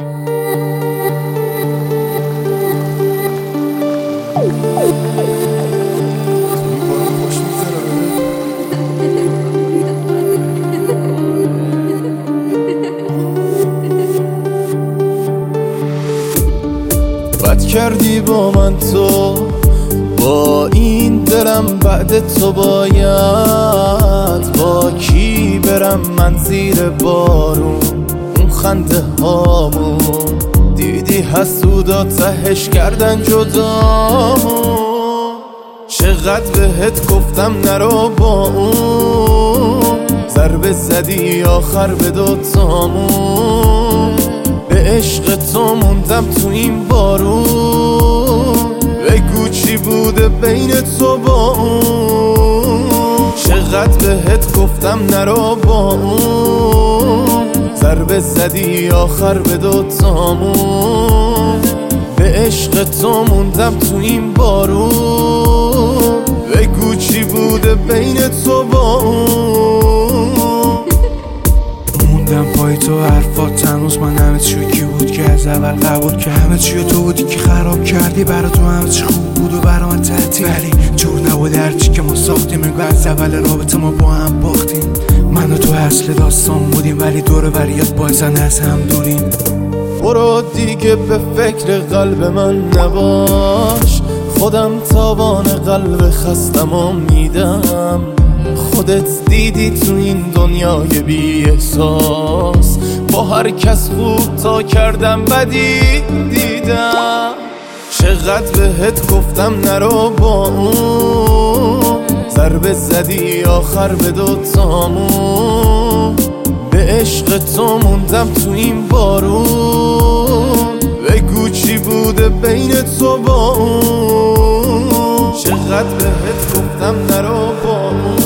بد کردی با من تو با این دلم بعد تو باید. با کی برم من زیر بارون؟ خنده هامون. دیدی حسودا تهش کردن جدامون. چقدر بهت گفتم نرو با اون. ضربه زدی آخر به دوتامون. به عشق تو موندم تو این بارون. بگو چی بوده بین تو با اون. چقدر بهت گفتم نرو با اون. ضربه زدی آخر به دوتامون به عشق تو موندم تو این بارون. بگو چی بوده بین تو با اون. موندم پای تو حرفات هنوز من همه چی کی بود که از اول قبول که همه چی تو بودی که خراب کردی. برا تو همه چی خوب بود و برا من ولی جور نبود هرچی که ما ساختیم انگار از اول رابطه ما با هم باختیم. من و تو اصل داستان بودیم ولی دور بریات بایزن از هم دوریم. برو دیگه به فکر قلب من نباش. خودم تاوان قلب خستم و میدم. خودت دیدی تو این دنیای بی احساس. با هر کس خوب تا کردم بدی دیدم. چقدر بهت گفتم نرو با اون. ضربه زدی آخر به دوتامون عشق تو موندم تو این بارون. بگو چی بوده بین تو با اون. چقدر بهت گفتم نرو با اون